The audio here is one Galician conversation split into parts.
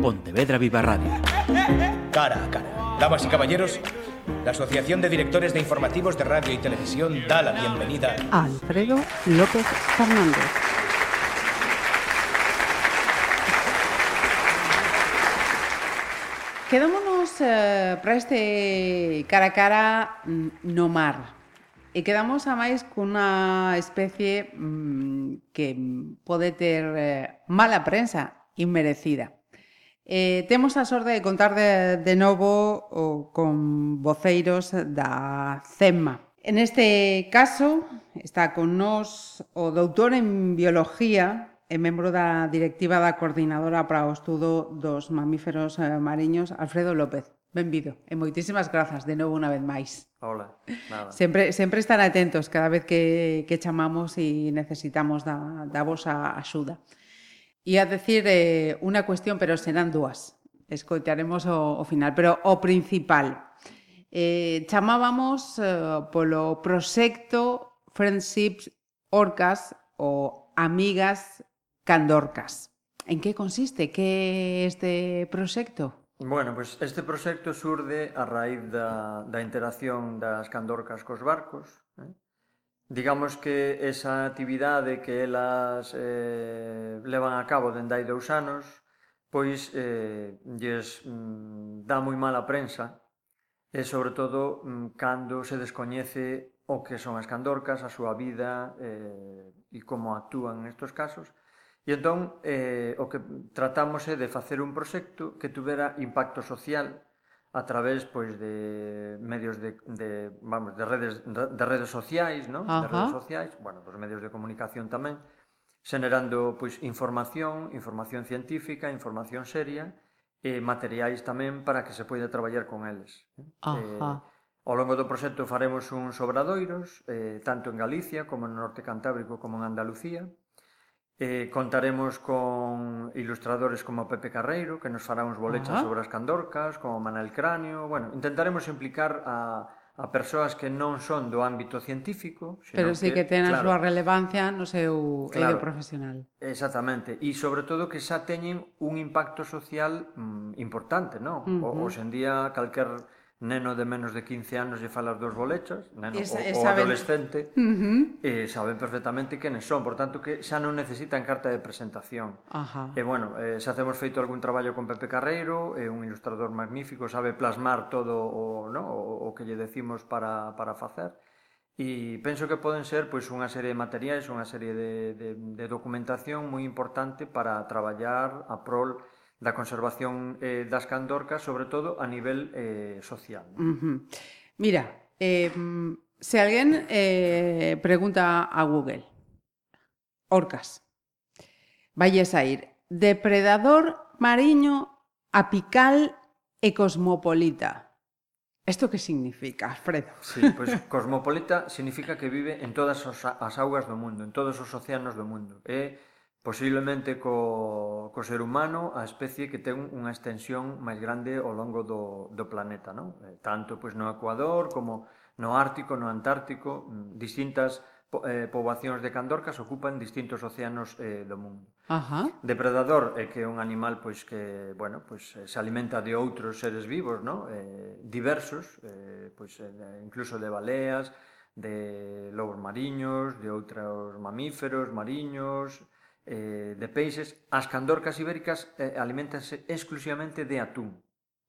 Pontevedra Viva Radio. Cara a cara. Damas y caballeros, la Asociación de Directores de Informativos de Radio y Televisión da la bienvenida a Alfredo López Fernández. Quedámonos eh, para este cara a cara mm, no mar. E quedamos a máis cunha especie mmm, que pode ter eh, mala prensa inmerecida. Eh, temos a sorte de contar de, de novo o, con voceiros da CEMA. En este caso está con nós o doutor en Biología e membro da directiva da Coordinadora para o Estudo dos Mamíferos eh, Mariños, Alfredo López. Benvido e moitísimas grazas de novo unha vez máis. Hola, nada. Sempre, sempre estar atentos cada vez que, que chamamos e necesitamos da, da vosa axuda. Ia decir eh, unha cuestión, pero serán dúas. Escoitaremos o, o final, pero o principal. Eh, chamábamos eh, polo proxecto Friendships Orcas ou Amigas Candorcas. En que consiste? Que este proxecto? Bueno, pues este proxecto surde a raíz da, da interacción das candorcas cos barcos Digamos que esa actividade que elas eh, levan a cabo dende hai dous anos, pois eh, lles mm, dá moi mala prensa, e sobre todo mm, cando se descoñece o que son as candorcas, a súa vida eh, e como actúan nestos casos. E entón, eh, o que tratamos é de facer un proxecto que tuvera impacto social, a través pois de medios de, de vamos, de redes de redes sociais, non? Uh -huh. De redes sociais, bueno, dos medios de comunicación tamén xenerando pois información, información científica, información seria e materiais tamén para que se poida traballar con eles. Ajá. Uh -huh. Eh, ao longo do proxecto faremos uns obradoiros, eh, tanto en Galicia como no norte cantábrico como en Andalucía. Eh, contaremos con ilustradores como Pepe Carreiro, que nos fará uns bolechas uh -huh. sobre as candorcas, como Manel Cráneo... Bueno, intentaremos implicar a, a persoas que non son do ámbito científico... Pero sí que, que ten claro, súa relevancia no seu claro, eido profesional. Exactamente. E, sobre todo, que xa teñen un impacto social mm, importante, non? Uh -huh. o, hoxe en día, calquer neno de menos de 15 anos lle falas dos bolechas, neno, e, e o, o adolescente, uh -huh. e saben perfectamente quenes son, por tanto que xa non necesitan carta de presentación. Ajá. E bueno, eh, xa temos feito algún traballo con Pepe Carreiro, é eh, un ilustrador magnífico, sabe plasmar todo o, no, o, o que lle decimos para, para facer, e penso que poden ser pois unha serie de materiais, unha serie de, de, de documentación moi importante para traballar a prol da conservación eh, das candorcas, sobre todo a nivel eh, social. Uh -huh. Mira, eh, se alguén eh, pregunta a Google, orcas, vai a sair depredador mariño apical e cosmopolita. Isto que significa, Alfredo? Sí, pois pues, cosmopolita significa que vive en todas as augas do mundo, en todos os océanos do mundo. É eh? Posiblemente co, co ser humano a especie que ten unha extensión máis grande ao longo do, do planeta, non? Eh, tanto pois, no Ecuador como no Ártico, no Antártico, mm, distintas eh, poboacións de candorcas ocupan distintos océanos eh, do mundo. Ajá. Depredador é eh, que é un animal pois que, bueno, pois eh, se alimenta de outros seres vivos, non? Eh, diversos, eh, pois eh, incluso de baleas, de lobos mariños, de outros mamíferos mariños, eh, de peixes, as candorcas ibéricas eh, alimentanse exclusivamente de atún.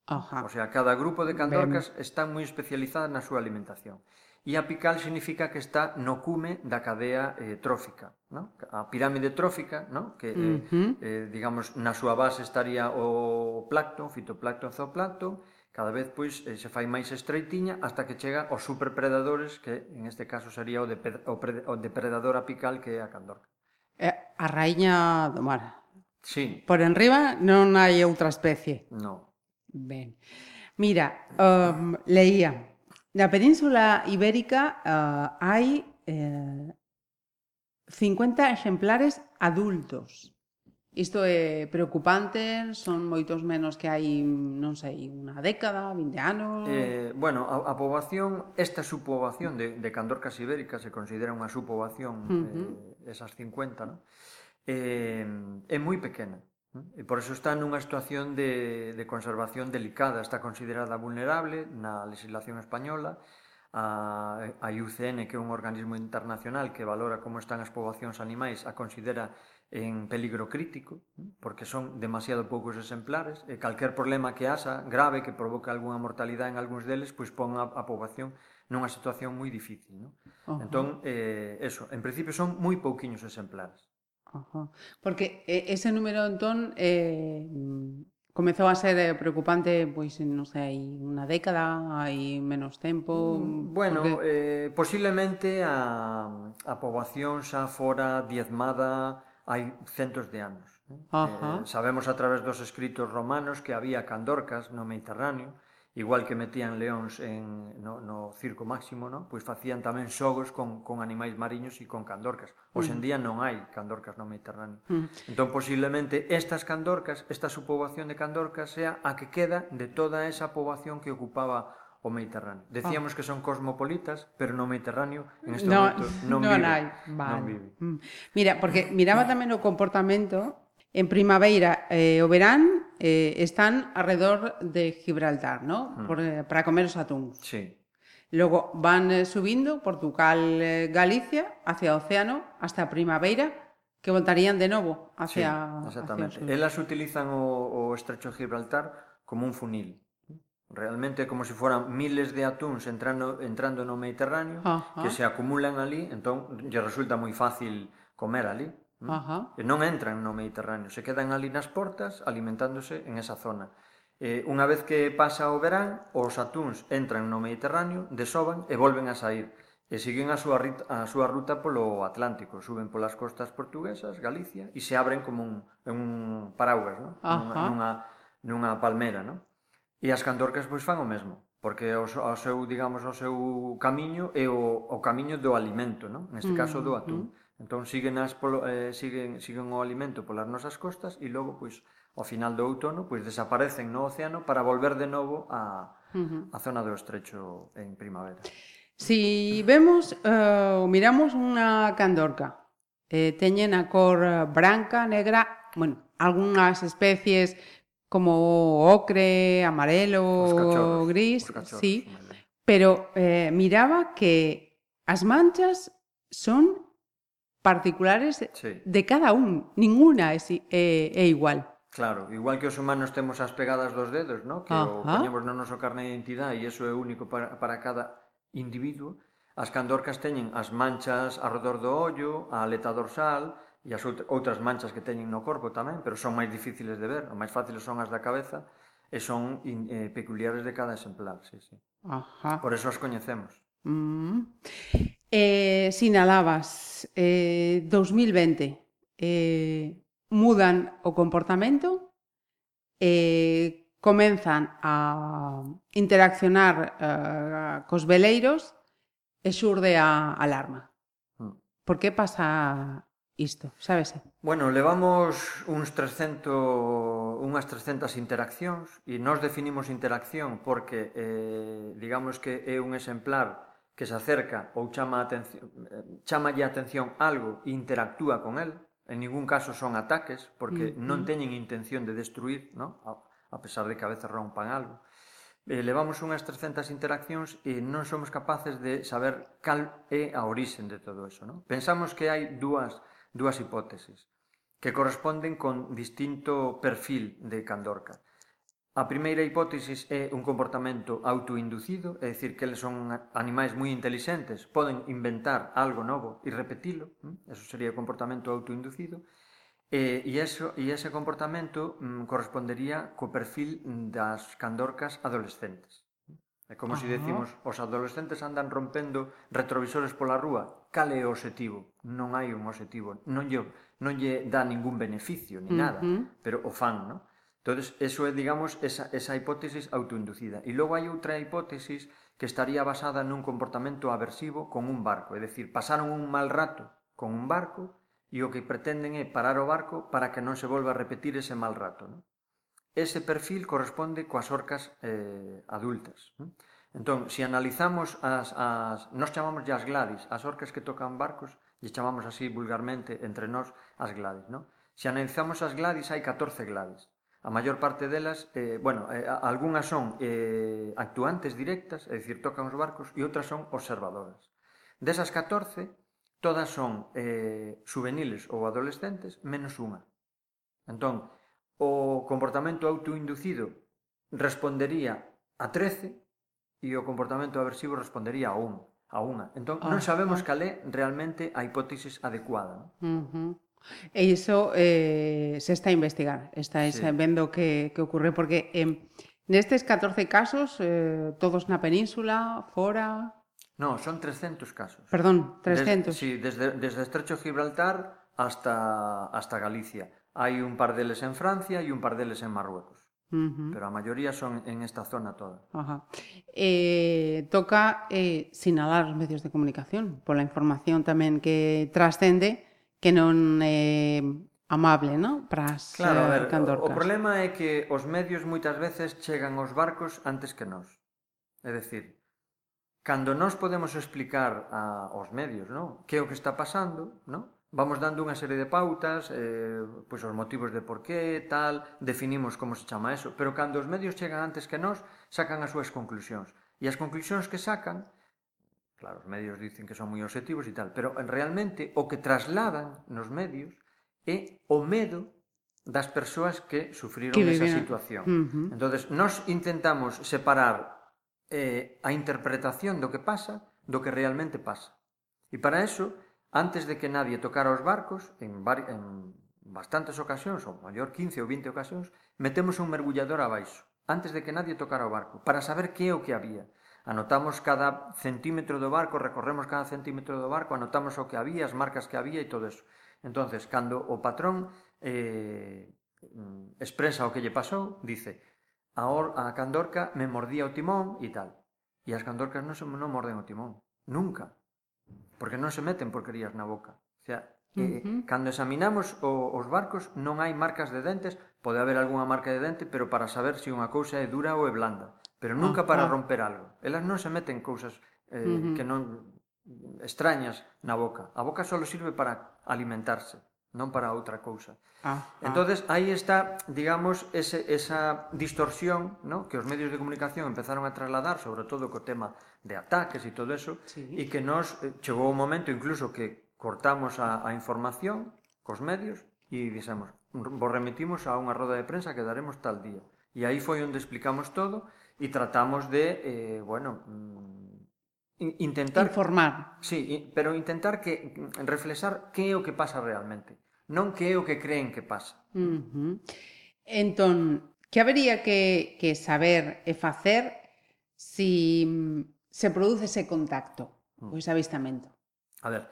Ajá. O sea, cada grupo de candorcas ben. están moi especializadas na súa alimentación. E apical significa que está no cume da cadea eh, trófica, ¿no? a pirámide trófica, ¿no? que, eh, uh -huh. eh, digamos, na súa base estaría o plancton, fitoplancton, zooplancton, cada vez pois eh, se fai máis estreitiña hasta que chega aos superpredadores, que en este caso sería o, de, o, pre, o depredador apical que é a candorca. É a raíña do mar. Sí. Por enriba non hai outra especie. No. Ben. Mira, um, leía. Na península ibérica uh, hai eh, 50 exemplares adultos. Isto é preocupante, son moitos menos que hai, non sei, unha década, 20 anos... Eh, bueno, a, a poboación, esta subpoboación de, de candorcas ibéricas se considera unha subpoboación uh -huh. eh, esas 50, ¿no? eh, é moi pequena. E por eso está nunha situación de, de conservación delicada, está considerada vulnerable na legislación española, a, a IUCN, que é un organismo internacional que valora como están as poboacións animais, a considera en peligro crítico, porque son demasiado poucos exemplares, e calquer problema que haxa grave que provoque algunha mortalidade en algúns deles, pois pon a, a poboación nunha situación moi difícil, non? Uh -huh. Entón, eh, eso, en principio son moi pouquiños exemplares. Uh -huh. Porque ese número, entón, eh, comezou a ser eh, preocupante, pois, non sei, hai unha década, hai menos tempo... Mm, bueno, porque... eh, posiblemente a, a poboación xa fora diezmada hai centos de anos. Uh -huh. Eh, sabemos a través dos escritos romanos que había candorcas no Mediterráneo, igual que metían leóns en, no, no circo máximo, no? pois facían tamén xogos con, con animais mariños e con candorcas. Hoxe en mm. día non hai candorcas no Mediterráneo. Mm. Entón, posiblemente, estas candorcas, esta subpoboación de candorcas sea a que queda de toda esa poboación que ocupaba o Mediterráneo. Ah. Decíamos ah. que son cosmopolitas, pero no Mediterráneo en este no, momento non, non vive. Hai. Vale. Non vive. Mm. Mira, porque miraba tamén o comportamento en primavera e eh, o verán eh, están alrededor de Gibraltar, ¿no? Mm. Por, eh, para comer los atún. Sí. Luego van eh, subiendo Portugal, eh, Galicia, hacia Océano, hasta Primavera, que voltarían de novo hacia... Sí, exactamente. Hacia Elas utilizan o, o estrecho de Gibraltar como un funil. Realmente como se foran miles de atúns entrando, entrando no Mediterráneo Ajá. que se acumulan ali, entón lle resulta moi fácil comer ali. Ajá. E non entran no Mediterráneo, se quedan ali nas portas alimentándose en esa zona. Eh, unha vez que pasa o verán, os atúns entran no Mediterráneo, desoban e volven a sair. E siguen a súa, rita, a súa ruta polo Atlántico, suben polas costas portuguesas, Galicia, e se abren como un, un paraugas, no? nunha, nunha, nunha palmera. No? E as candorcas pois fan o mesmo, porque o, o seu, digamos, o seu camiño é o, o camiño do alimento, no? neste caso do atún. Mm -hmm. Entón siguen, as polo, eh, siguen, siguen o alimento polas nosas costas e logo, pois, ao final do outono, pois desaparecen no océano para volver de novo a, uh -huh. a zona do estrecho en primavera. Si vemos uh, miramos unha candorca, eh, teñen a cor branca, negra, bueno, algunhas especies como ocre, amarelo, gris, sí, pero eh, miraba que as manchas son particulares sí. de cada un. Ninguna é, é, eh, é igual. Claro, igual que os humanos temos as pegadas dos dedos, no? que Ajá. o poñemos no noso carne de identidade e iso é único para, para cada individuo, as candorcas teñen as manchas arredor do ollo, a aleta dorsal e as outras manchas que teñen no corpo tamén, pero son máis difíciles de ver, o máis fáciles son as da cabeza e son in, eh, peculiares de cada exemplar, sí, sí. Ajá. Por eso as coñecemos. Mm eh, sinalabas eh, 2020 eh, mudan o comportamento eh, comenzan a interaccionar eh, cos veleiros e xurde a alarma. Hmm. Por que pasa isto, sábese? Bueno, levamos uns 300, unhas 300 interaccións e nós definimos interacción porque eh, digamos que é un exemplar que se acerca ou chama a atención, eh, chamalle a atención algo e interactúa con el, en ningún caso son ataques, porque mm -hmm. non teñen intención de destruir, ¿no? a, a pesar de que a veces rompan algo. Eh, levamos unhas 300 interaccións e non somos capaces de saber cal é a orixen de todo eso. ¿no? Pensamos que hai dúas, dúas hipótesis que corresponden con distinto perfil de Candorca. A primeira hipótesis é un comportamento autoinducido, é dicir, que eles son animais moi intelixentes, poden inventar algo novo e repetilo, eso sería comportamento autoinducido, E, e, eso, e ese comportamento mm, correspondería co perfil das candorcas adolescentes. É como se si decimos, os adolescentes andan rompendo retrovisores pola rúa. Cal é o objetivo? Non hai un objetivo. Non lle, non lle dá ningún beneficio, ni nada, uh -huh. pero o fan, non? Entonces, eso é, digamos, esa, esa hipótesis autoinducida. E logo hai outra hipótesis que estaría basada nun comportamento aversivo con un barco, é dicir, pasaron un mal rato con un barco e o que pretenden é parar o barco para que non se volva a repetir ese mal rato. Non? Ese perfil corresponde coas orcas eh, adultas. Non? Entón, se analizamos as, as... Nos chamamos as gladis, as orcas que tocan barcos, lle chamamos así vulgarmente entre nós as gladis, non? Se analizamos as gladis, hai 14 gladis. A maior parte delas, eh, bueno, eh, algunhas son eh, actuantes directas, é dicir, tocan os barcos, e outras son observadoras. Desas 14, todas son eh, juveniles ou adolescentes, menos unha. Entón, o comportamento autoinducido respondería a 13 e o comportamento aversivo respondería a 1. A unha. Entón, non ah, sabemos ah. cal é realmente a hipótesis adecuada. Non? Uh -huh. E iso eh, se está a investigar, estáis sí. vendo que, que ocurre, porque eh, nestes 14 casos, eh, todos na península, fora... No, son 300 casos. Perdón, 300. Des, sí, desde, desde Estrecho Gibraltar hasta, hasta Galicia. Hai un par deles en Francia e un par deles en Marruecos. Uh -huh. Pero a maioría son en esta zona toda. Ajá. Eh, toca eh, sinalar os medios de comunicación pola información tamén que trascende que non é amable, non? Para as eh, claro, ver, candorcas. O problema é que os medios moitas veces chegan aos barcos antes que nós. É dicir, cando nós podemos explicar a, aos medios, non? Que é o que está pasando, non? Vamos dando unha serie de pautas, eh, pois os motivos de por qué, tal, definimos como se chama eso, pero cando os medios chegan antes que nós, sacan as súas conclusións. E as conclusións que sacan Claro, os medios dicen que son moi objetivos e tal, pero realmente o que trasladan nos medios é o medo das persoas que sufriron que esa situación. Uh -huh. Entonces, nós intentamos separar eh, a interpretación do que pasa do que realmente pasa. E para eso, antes de que nadie tocara os barcos, en, en bastantes ocasións, ou maior 15 ou 20 ocasións, metemos un mergullador abaixo, antes de que nadie tocara o barco, para saber que é o que había Anotamos cada centímetro do barco, recorremos cada centímetro do barco, anotamos o que había, as marcas que había e todo eso. Entonces, cando o patrón eh, expresa o que lle pasou, dice a, or, a candorca me mordía o timón e tal. E as candorcas non, se, non morden o timón. Nunca. Porque non se meten porquerías na boca. O sea, Eh, uh -huh. Cando examinamos o, os barcos non hai marcas de dentes, pode haber algunha marca de dente, pero para saber se unha cousa é dura ou é blanda pero ah, nunca para ah. romper algo. Elas non se meten cousas eh, uh -huh. que non extrañas na boca. A boca só sirve para alimentarse, non para outra cousa. Ah, ah. Entonces, aí está, digamos, ese, esa distorsión ¿no? que os medios de comunicación empezaron a trasladar, sobre todo co tema de ataques e todo eso, sí. e que nos eh, chegou un momento incluso que cortamos a, a información cos medios e dixemos, vos remitimos a unha roda de prensa que daremos tal día. E aí foi onde explicamos todo, e tratamos de, eh, bueno, mm, intentar... Informar. Sí, pero intentar que mm, reflexar que é o que pasa realmente, non que é o que creen que pasa. Uh -huh. Entón, que habería que, que saber e facer si mm, se produce ese contacto, uh -huh. o ese avistamento? A ver,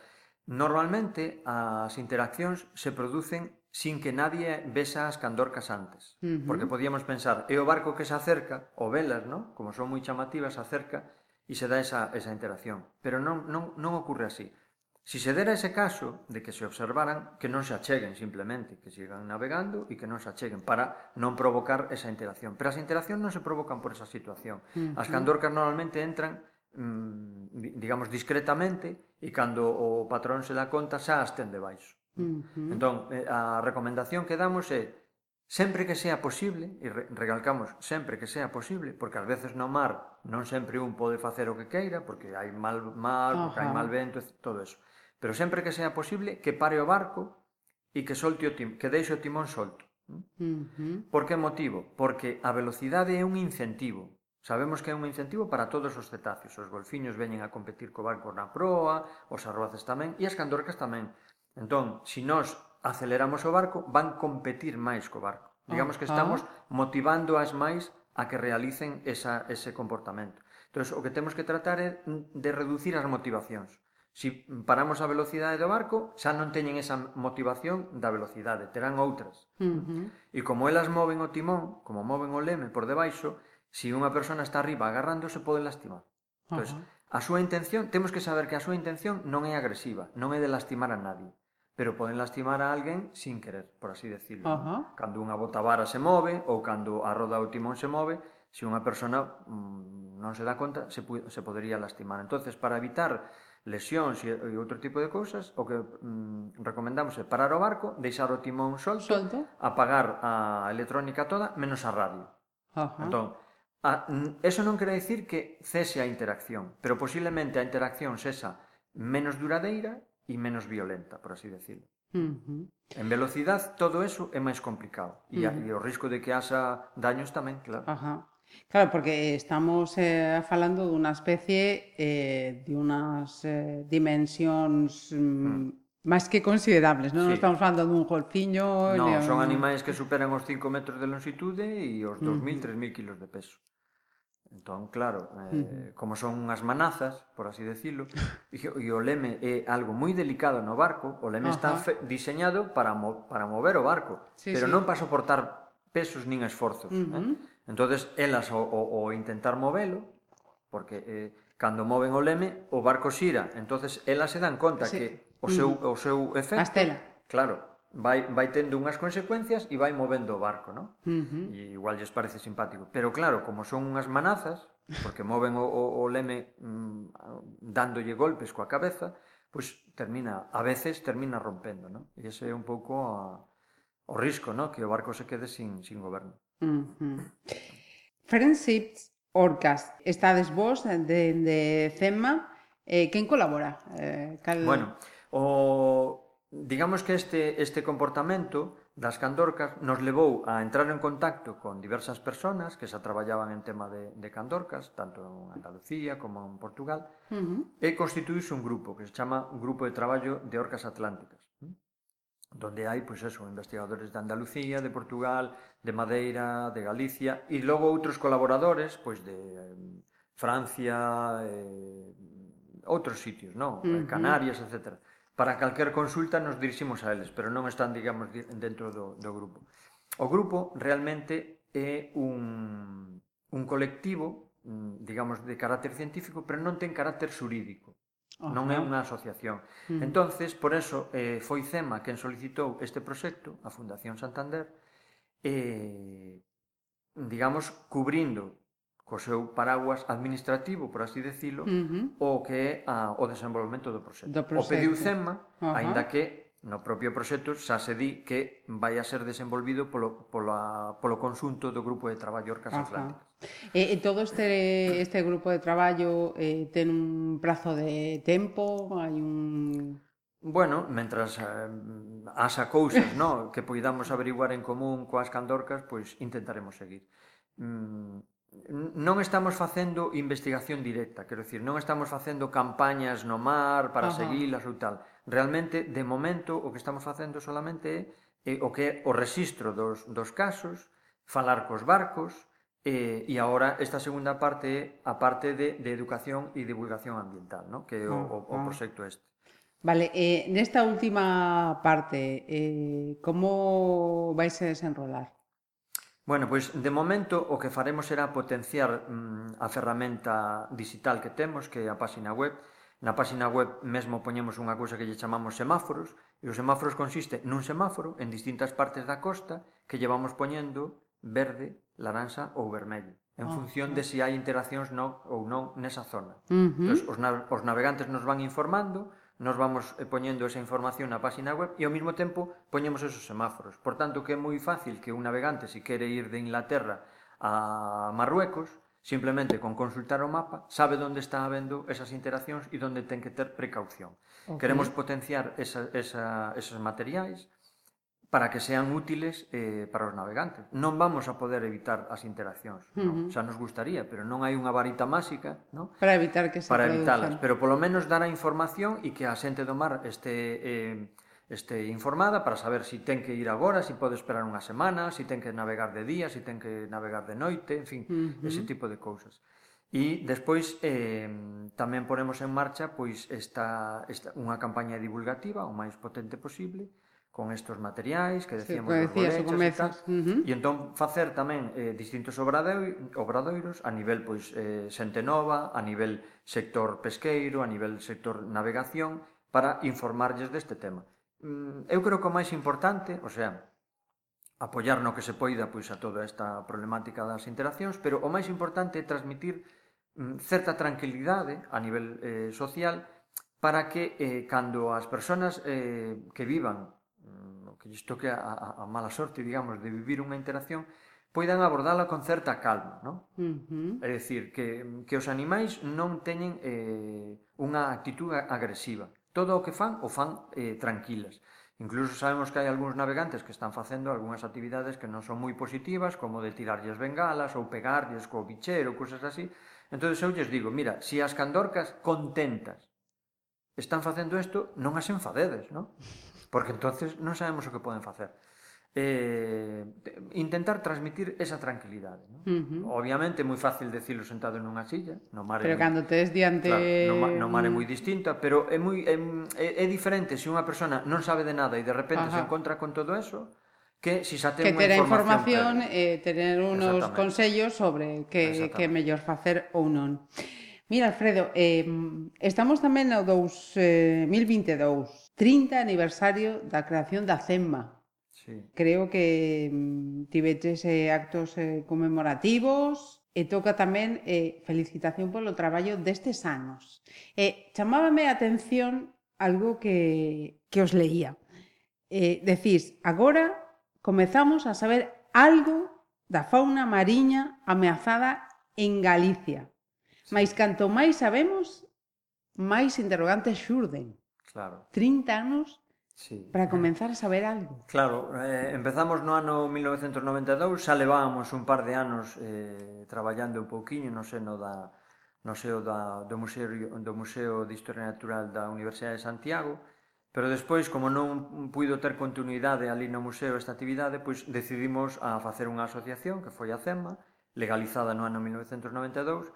normalmente as interaccións se producen sin que nadie besa as candorcas antes. Uh -huh. Porque podíamos pensar, é o barco que se acerca, o velas, ¿no? como son moi chamativas, se acerca e se dá esa, esa interacción. Pero non, non, non ocorre así. Si se dera ese caso de que se observaran, que non se acheguen simplemente, que sigan navegando e que non se acheguen para non provocar esa interacción. Pero as interaccións non se provocan por esa situación. Uh -huh. As candorcas normalmente entran mm, digamos discretamente e cando o patrón se dá conta xa as ten debaixo. Uh -huh. Entón, eh, a recomendación que damos é sempre que sea posible, e recalcamos sempre que sea posible, porque ás veces no mar non sempre un pode facer o que queira, porque hai mal mar, porque hai mal vento, todo eso. Pero sempre que sea posible, que pare o barco e que solte o tim, que deixe o timón solto. Uh -huh. Por que motivo? Porque a velocidade é un incentivo. Sabemos que é un incentivo para todos os cetáceos. Os golfiños veñen a competir co barco na proa, os arroaces tamén, e as candorcas tamén. Entón, se si nós aceleramos o barco, van competir máis co barco. Digamos que estamos motivando as máis a que realicen esa, ese comportamento. Entón, o que temos que tratar é de reducir as motivacións. Si paramos a velocidade do barco, xa non teñen esa motivación da velocidade, terán outras. Uh -huh. E como elas moven o timón, como moven o leme por debaixo, se si unha persona está arriba agarrándose, pode lastimar. Entón, uh -huh. a súa intención, temos que saber que a súa intención non é agresiva, non é de lastimar a nadie pero poden lastimar a alguén sin querer, por así decirlo. Uh -huh. Cando unha botavara se move ou cando a roda ou timón se move, se unha persona mm, non se dá conta, se, se podería lastimar. entonces para evitar lesións e, e outro tipo de cousas, o que mm, recomendamos é parar o barco, deixar o timón solto, solto, apagar a electrónica toda, menos a radio. Ajá. Entón, a, eso non quere dicir que cese a interacción, pero posiblemente a interacción sexa menos duradeira e menos violenta, por así decirlo. Uh -huh. En velocidade todo eso é máis complicado e, uh -huh. e o risco de que haxa daños tamén, claro. Ajá. Claro, porque estamos eh, falando dunha especie eh, de unas eh, dimensións mm, hmm. máis que considerables, non, sí. estamos falando dun golfiño... Non, son animais que superan os 5 metros de longitude e os 2.000, uh -huh. 3.000 kilos de peso. Entón, claro, eh, como son unhas manazas, por así decirlo, e, e o leme é algo moi delicado no barco, o leme Ajá. está fe, diseñado para, mo, para mover o barco, sí, pero sí. non para soportar pesos nin esforzos. Uh -huh. eh? entonces elas, o, o, o intentar movelo, porque eh, cando moven o leme, o barco xira, entonces elas se dan conta sí. que o seu, uh -huh. o seu efecto... A estela. Claro, vai, vai tendo unhas consecuencias e vai movendo o barco, non? Uh -huh. E igual lles parece simpático. Pero claro, como son unhas manazas, porque moven o, o, o leme mm, dándolle golpes coa cabeza, pois termina, a veces termina rompendo, non? E ese é un pouco a, o risco, non? Que o barco se quede sin, sin goberno. Uh -huh. Friendships Orcas, estades vos de, de CEMA, eh, quen colabora? Eh, cal... Bueno, o Digamos que este, este comportamento das candorcas nos levou a entrar en contacto con diversas personas que xa traballaban en tema de, de candorcas, tanto en Andalucía como en Portugal, uh -huh. e constituíse un grupo que se chama Grupo de Traballo de Orcas Atlánticas, donde hai, pois eso, investigadores de Andalucía, de Portugal, de Madeira, de Galicia, e logo outros colaboradores, pois de eh, Francia, eh, outros sitios, non? Uh -huh. Canarias, etcétera Para calquer consulta nos diriximos a eles, pero non están, digamos, dentro do, do grupo. O grupo realmente é un, un colectivo, mm, digamos, de carácter científico, pero non ten carácter xurídico. Non é unha asociación. Uh. Entonces, por eso, eh, foi CEMA quen solicitou este proxecto, a Fundación Santander, eh, digamos, cubrindo co seu paraguas administrativo, por así decirlo, uh -huh. o que é a, o desenvolvemento do proxecto. Do proxecto. O pediu CEMA, uh -huh. aínda que no propio proxecto xa se di que vai a ser desenvolvido polo, pola, polo consunto do grupo de traballo Orcas Ajá. Atlánticas. E, e todo este, este grupo de traballo eh, ten un prazo de tempo? Hai un... Bueno, mentras eh, asa cousas no? que poidamos averiguar en común coas candorcas, pois intentaremos seguir. Mm, non estamos facendo investigación directa, quero dicir, non estamos facendo campañas no mar para Ajá. seguilas ou tal. Realmente, de momento, o que estamos facendo solamente é eh, o que é o rexistro dos, dos casos, falar cos barcos, eh, e agora esta segunda parte é a parte de, de educación e divulgación ambiental, no? que é o, o, o ah, ah. proxecto este. Vale, eh, nesta última parte, eh, como vais a desenrolar? Bueno, pois de momento o que faremos será potenciar mm, a ferramenta digital que temos, que é a páxina web. Na páxina web mesmo poñemos unha cousa que lle chamamos semáforos, e os semáforos consiste nun semáforo en distintas partes da costa que llevamos poñendo verde, laranxa ou vermello, en ah, función de se si hai interaccións non, ou non nesa zona. Uh -huh. Entón, os, na os navegantes nos van informando, nos vamos eh, poñendo esa información na página web e ao mesmo tempo poñemos esos semáforos. Por tanto, que é moi fácil que un navegante se quere ir de Inglaterra a Marruecos, simplemente con consultar o mapa, sabe onde está habendo esas interaccións e onde ten que ter precaución. Okay. Queremos potenciar esa, esa, esos materiais, para que sean útiles eh, para os navegantes. Non vamos a poder evitar as interaccións, uh -huh. non? xa nos gustaría, pero non hai unha varita máxica, non? Para evitar que se Para evitalas, pero polo menos dar a información e que a xente do mar este eh, este informada para saber se si ten que ir agora, se si pode esperar unha semana, se si ten que navegar de día, se ten que navegar de noite, en fin, uh -huh. ese tipo de cousas. E despois eh, tamén ponemos en marcha pois esta, esta unha campaña divulgativa o máis potente posible, con estes materiais que decíamos sí, decías, dos bolechas e uh -huh. e entón facer tamén eh, distintos obradoiros a nivel pois eh, xente nova, a nivel sector pesqueiro, a nivel sector navegación para informarlles deste tema. Mm, eu creo que o máis importante, o sea, apoiar no que se poida pois a toda esta problemática das interaccións, pero o máis importante é transmitir mm, certa tranquilidade a nivel eh, social para que eh, cando as persoas eh, que vivan que lles toque a, a, a mala sorte, digamos, de vivir unha interacción, poidan abordala con certa calma, non? Uh -huh. É dicir, que, que os animais non teñen eh, unha actitud agresiva. Todo o que fan, o fan eh, tranquilas. Incluso sabemos que hai algúns navegantes que están facendo algunhas actividades que non son moi positivas, como de tirarlles bengalas ou pegarlles co bichero, cousas así. Entón, eu lles digo, mira, se si as candorcas contentas están facendo isto, non as enfadedes, non? Porque entonces non sabemos o que poden facer. Eh, intentar transmitir esa tranquilidade. ¿no? Uh -huh. Obviamente é moi fácil decirlo sentado nunha silla, no mar Pero é cando tes diante claro, no, mar, no mar é moi mm. distinta, pero é moi é, é, é diferente se unha persona non sabe de nada e de repente Ajá. se encontra con todo eso, que si xa ten que ter información, información, e eh, tener unos consellos sobre que, que mellor facer ou non. Mira, Alfredo, eh, estamos tamén no 2022, 30 aniversario da creación da CEMMA. Sí. Creo que mm, eh, actos eh, conmemorativos e toca tamén eh, felicitación polo traballo destes anos. E chamábame a atención algo que, que os leía. Eh, decís, agora comezamos a saber algo da fauna mariña ameazada en Galicia. Mais canto máis sabemos, máis interrogantes xurden. Claro. 30 anos Sí. Para comenzar a saber algo. Claro, eh, empezamos no ano 1992, xa levábamos un par de anos eh, traballando un pouquiño no seno da no seo da, do, Museo, do Museo de Historia Natural da Universidade de Santiago, pero despois, como non puido ter continuidade ali no museo esta actividade, pois decidimos a facer unha asociación que foi a CEMA, legalizada no ano 1992,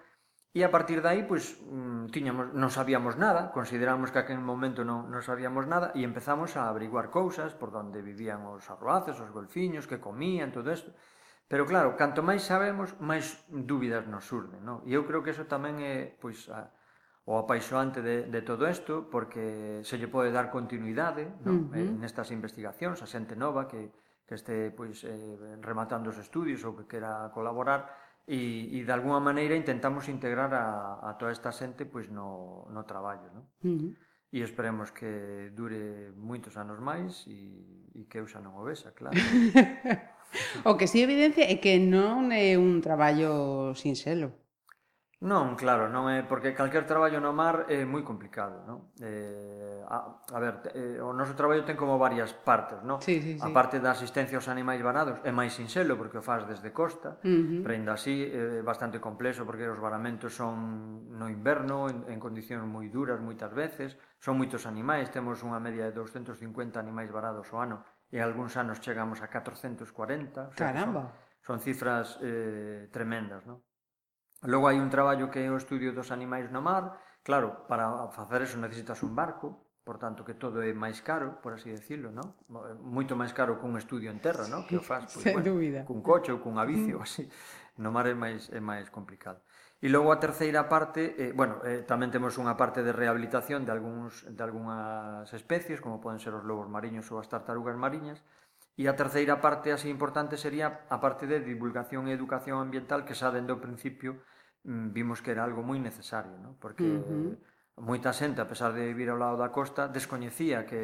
E a partir de aí, pois, mm, tiñamos, non sabíamos nada, consideramos que aquel momento non, non sabíamos nada e empezamos a averiguar cousas por donde vivían os arroaces, os golfiños, que comían, todo isto. Pero claro, canto máis sabemos, máis dúbidas nos surden, non? E eu creo que eso tamén é, pois, a, o apaixoante de, de todo isto, porque se lle pode dar continuidade non? Eh, uh -huh. nestas investigacións, a xente nova que, que este pois, eh, rematando os estudios ou que quera colaborar, e, e de alguna maneira intentamos integrar a, a toda esta xente pois no, no traballo, non? Uh -huh. E esperemos que dure moitos anos máis e, e que eu xa non o vexa, claro. o que si sí evidencia é que non é un traballo sinxelo. Non, claro, non é porque calquer traballo no mar é moi complicado, non? Eh, a, a ver, eh, o noso traballo ten como varias partes, non? Sí, sí, sí. A parte da asistencia aos animais varados é máis sinxelo porque o faz desde costa, uh -huh. pero ainda así eh, é bastante complexo porque os varamentos son no inverno en, en condicións moi duras moitas veces, son moitos animais, temos unha media de 250 animais varados ao ano e algúns anos chegamos a 440. Caramba. Son, son cifras eh, tremendas, non? Logo hai un traballo que é o estudio dos animais no mar. Claro, para facer eso necesitas un barco, por tanto que todo é máis caro, por así decirlo, ¿no? Eh, moito máis caro que un estudio en terra, ¿no? Que o faz, pois, pues, bueno, dúbida. cun coche ou cun avicio, mm. así. No mar é máis é máis complicado. E logo a terceira parte, eh, bueno, eh, tamén temos unha parte de rehabilitación de algúns de algunhas especies, como poden ser os lobos mariños ou as tartarugas mariñas, E a terceira parte así importante sería a parte de divulgación e educación ambiental que xa dende o principio mm, vimos que era algo moi necesario, ¿no? porque uh -huh. moita xente, a pesar de vivir ao lado da costa, descoñecía que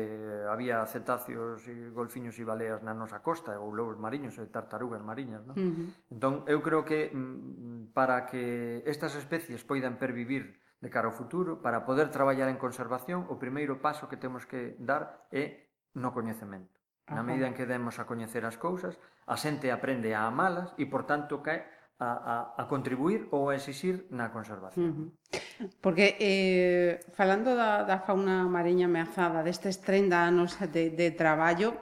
había cetáceos e golfiños e baleas na nosa costa, ou lobos mariños e tartarugas mariñas. ¿no? Uh -huh. Entón, eu creo que mm, para que estas especies poidan pervivir de cara ao futuro, para poder traballar en conservación, o primeiro paso que temos que dar é no coñecemento. Na medida en que demos a coñecer as cousas, a xente aprende a amalas e, por tanto, cae a, a, a contribuir ou a exixir na conservación. Uh -huh. Porque eh, falando da, da fauna mariña ameazada destes 30 anos de, de traballo,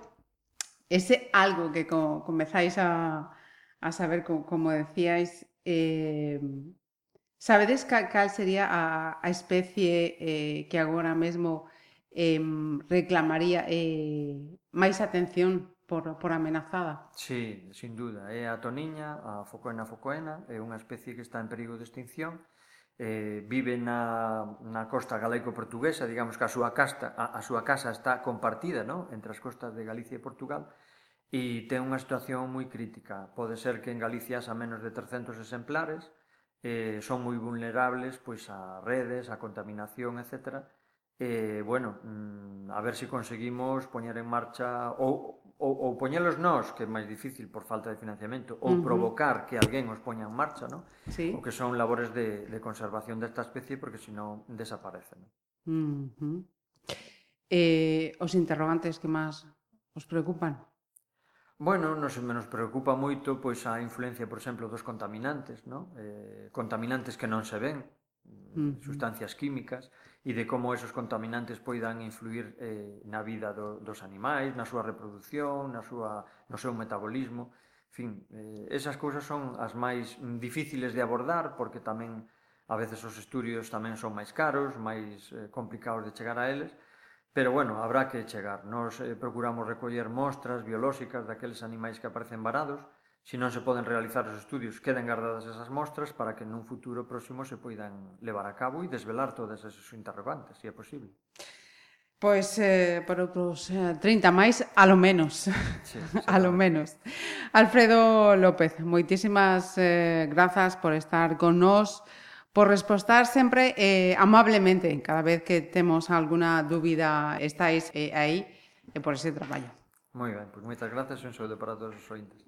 ese algo que co, comezáis a, a saber, co, como decíais, eh, sabedes cal, cal sería a, a especie eh, que agora mesmo eh, reclamaría eh, máis atención por, por amenazada. Sí, sin duda. É a toniña, a focoena focoena, é unha especie que está en perigo de extinción, eh, vive na, na costa galaico-portuguesa, digamos que a súa, casta, a, a súa casa está compartida no? entre as costas de Galicia e Portugal, e ten unha situación moi crítica. Pode ser que en Galicia xa menos de 300 exemplares, eh, son moi vulnerables pois a redes, a contaminación, etcétera, eh, bueno, mm, a ver se si conseguimos poñer en marcha ou ou, ou poñelos nós, que é máis difícil por falta de financiamento, ou uh -huh. provocar que alguén os poña en marcha, ¿no? Sí. O que son labores de, de conservación desta especie porque senón desaparece, ¿no? Uh -huh. eh, os interrogantes que máis os preocupan? Bueno, nos menos preocupa moito pois a influencia, por exemplo, dos contaminantes, ¿no? Eh, contaminantes que non se ven, uh -huh. sustancias químicas, e de como esos contaminantes poidan influir eh, na vida do, dos animais, na súa reproducción, na súa, no seu metabolismo. En fin, eh, esas cousas son as máis difíciles de abordar porque tamén a veces os estudios tamén son máis caros, máis eh, complicados de chegar a eles, pero bueno, habrá que chegar. Nos eh, procuramos recoller mostras biolóxicas daqueles animais que aparecen varados, Se non se poden realizar os estudios, queden guardadas esas mostras para que nun futuro próximo se poidan levar a cabo e desvelar todas esas interrogantes, se é posible. Pois eh, por outros eh, 30 máis, alo menos. Sí, alo menos. Alfredo López, moitísimas eh, grazas por estar con nós, por respostar sempre eh, amablemente cada vez que temos alguna dúbida estáis eh, aí e eh, por ese traballo. Moi ben, pois moitas grazas e un saúdo para todos os ointes.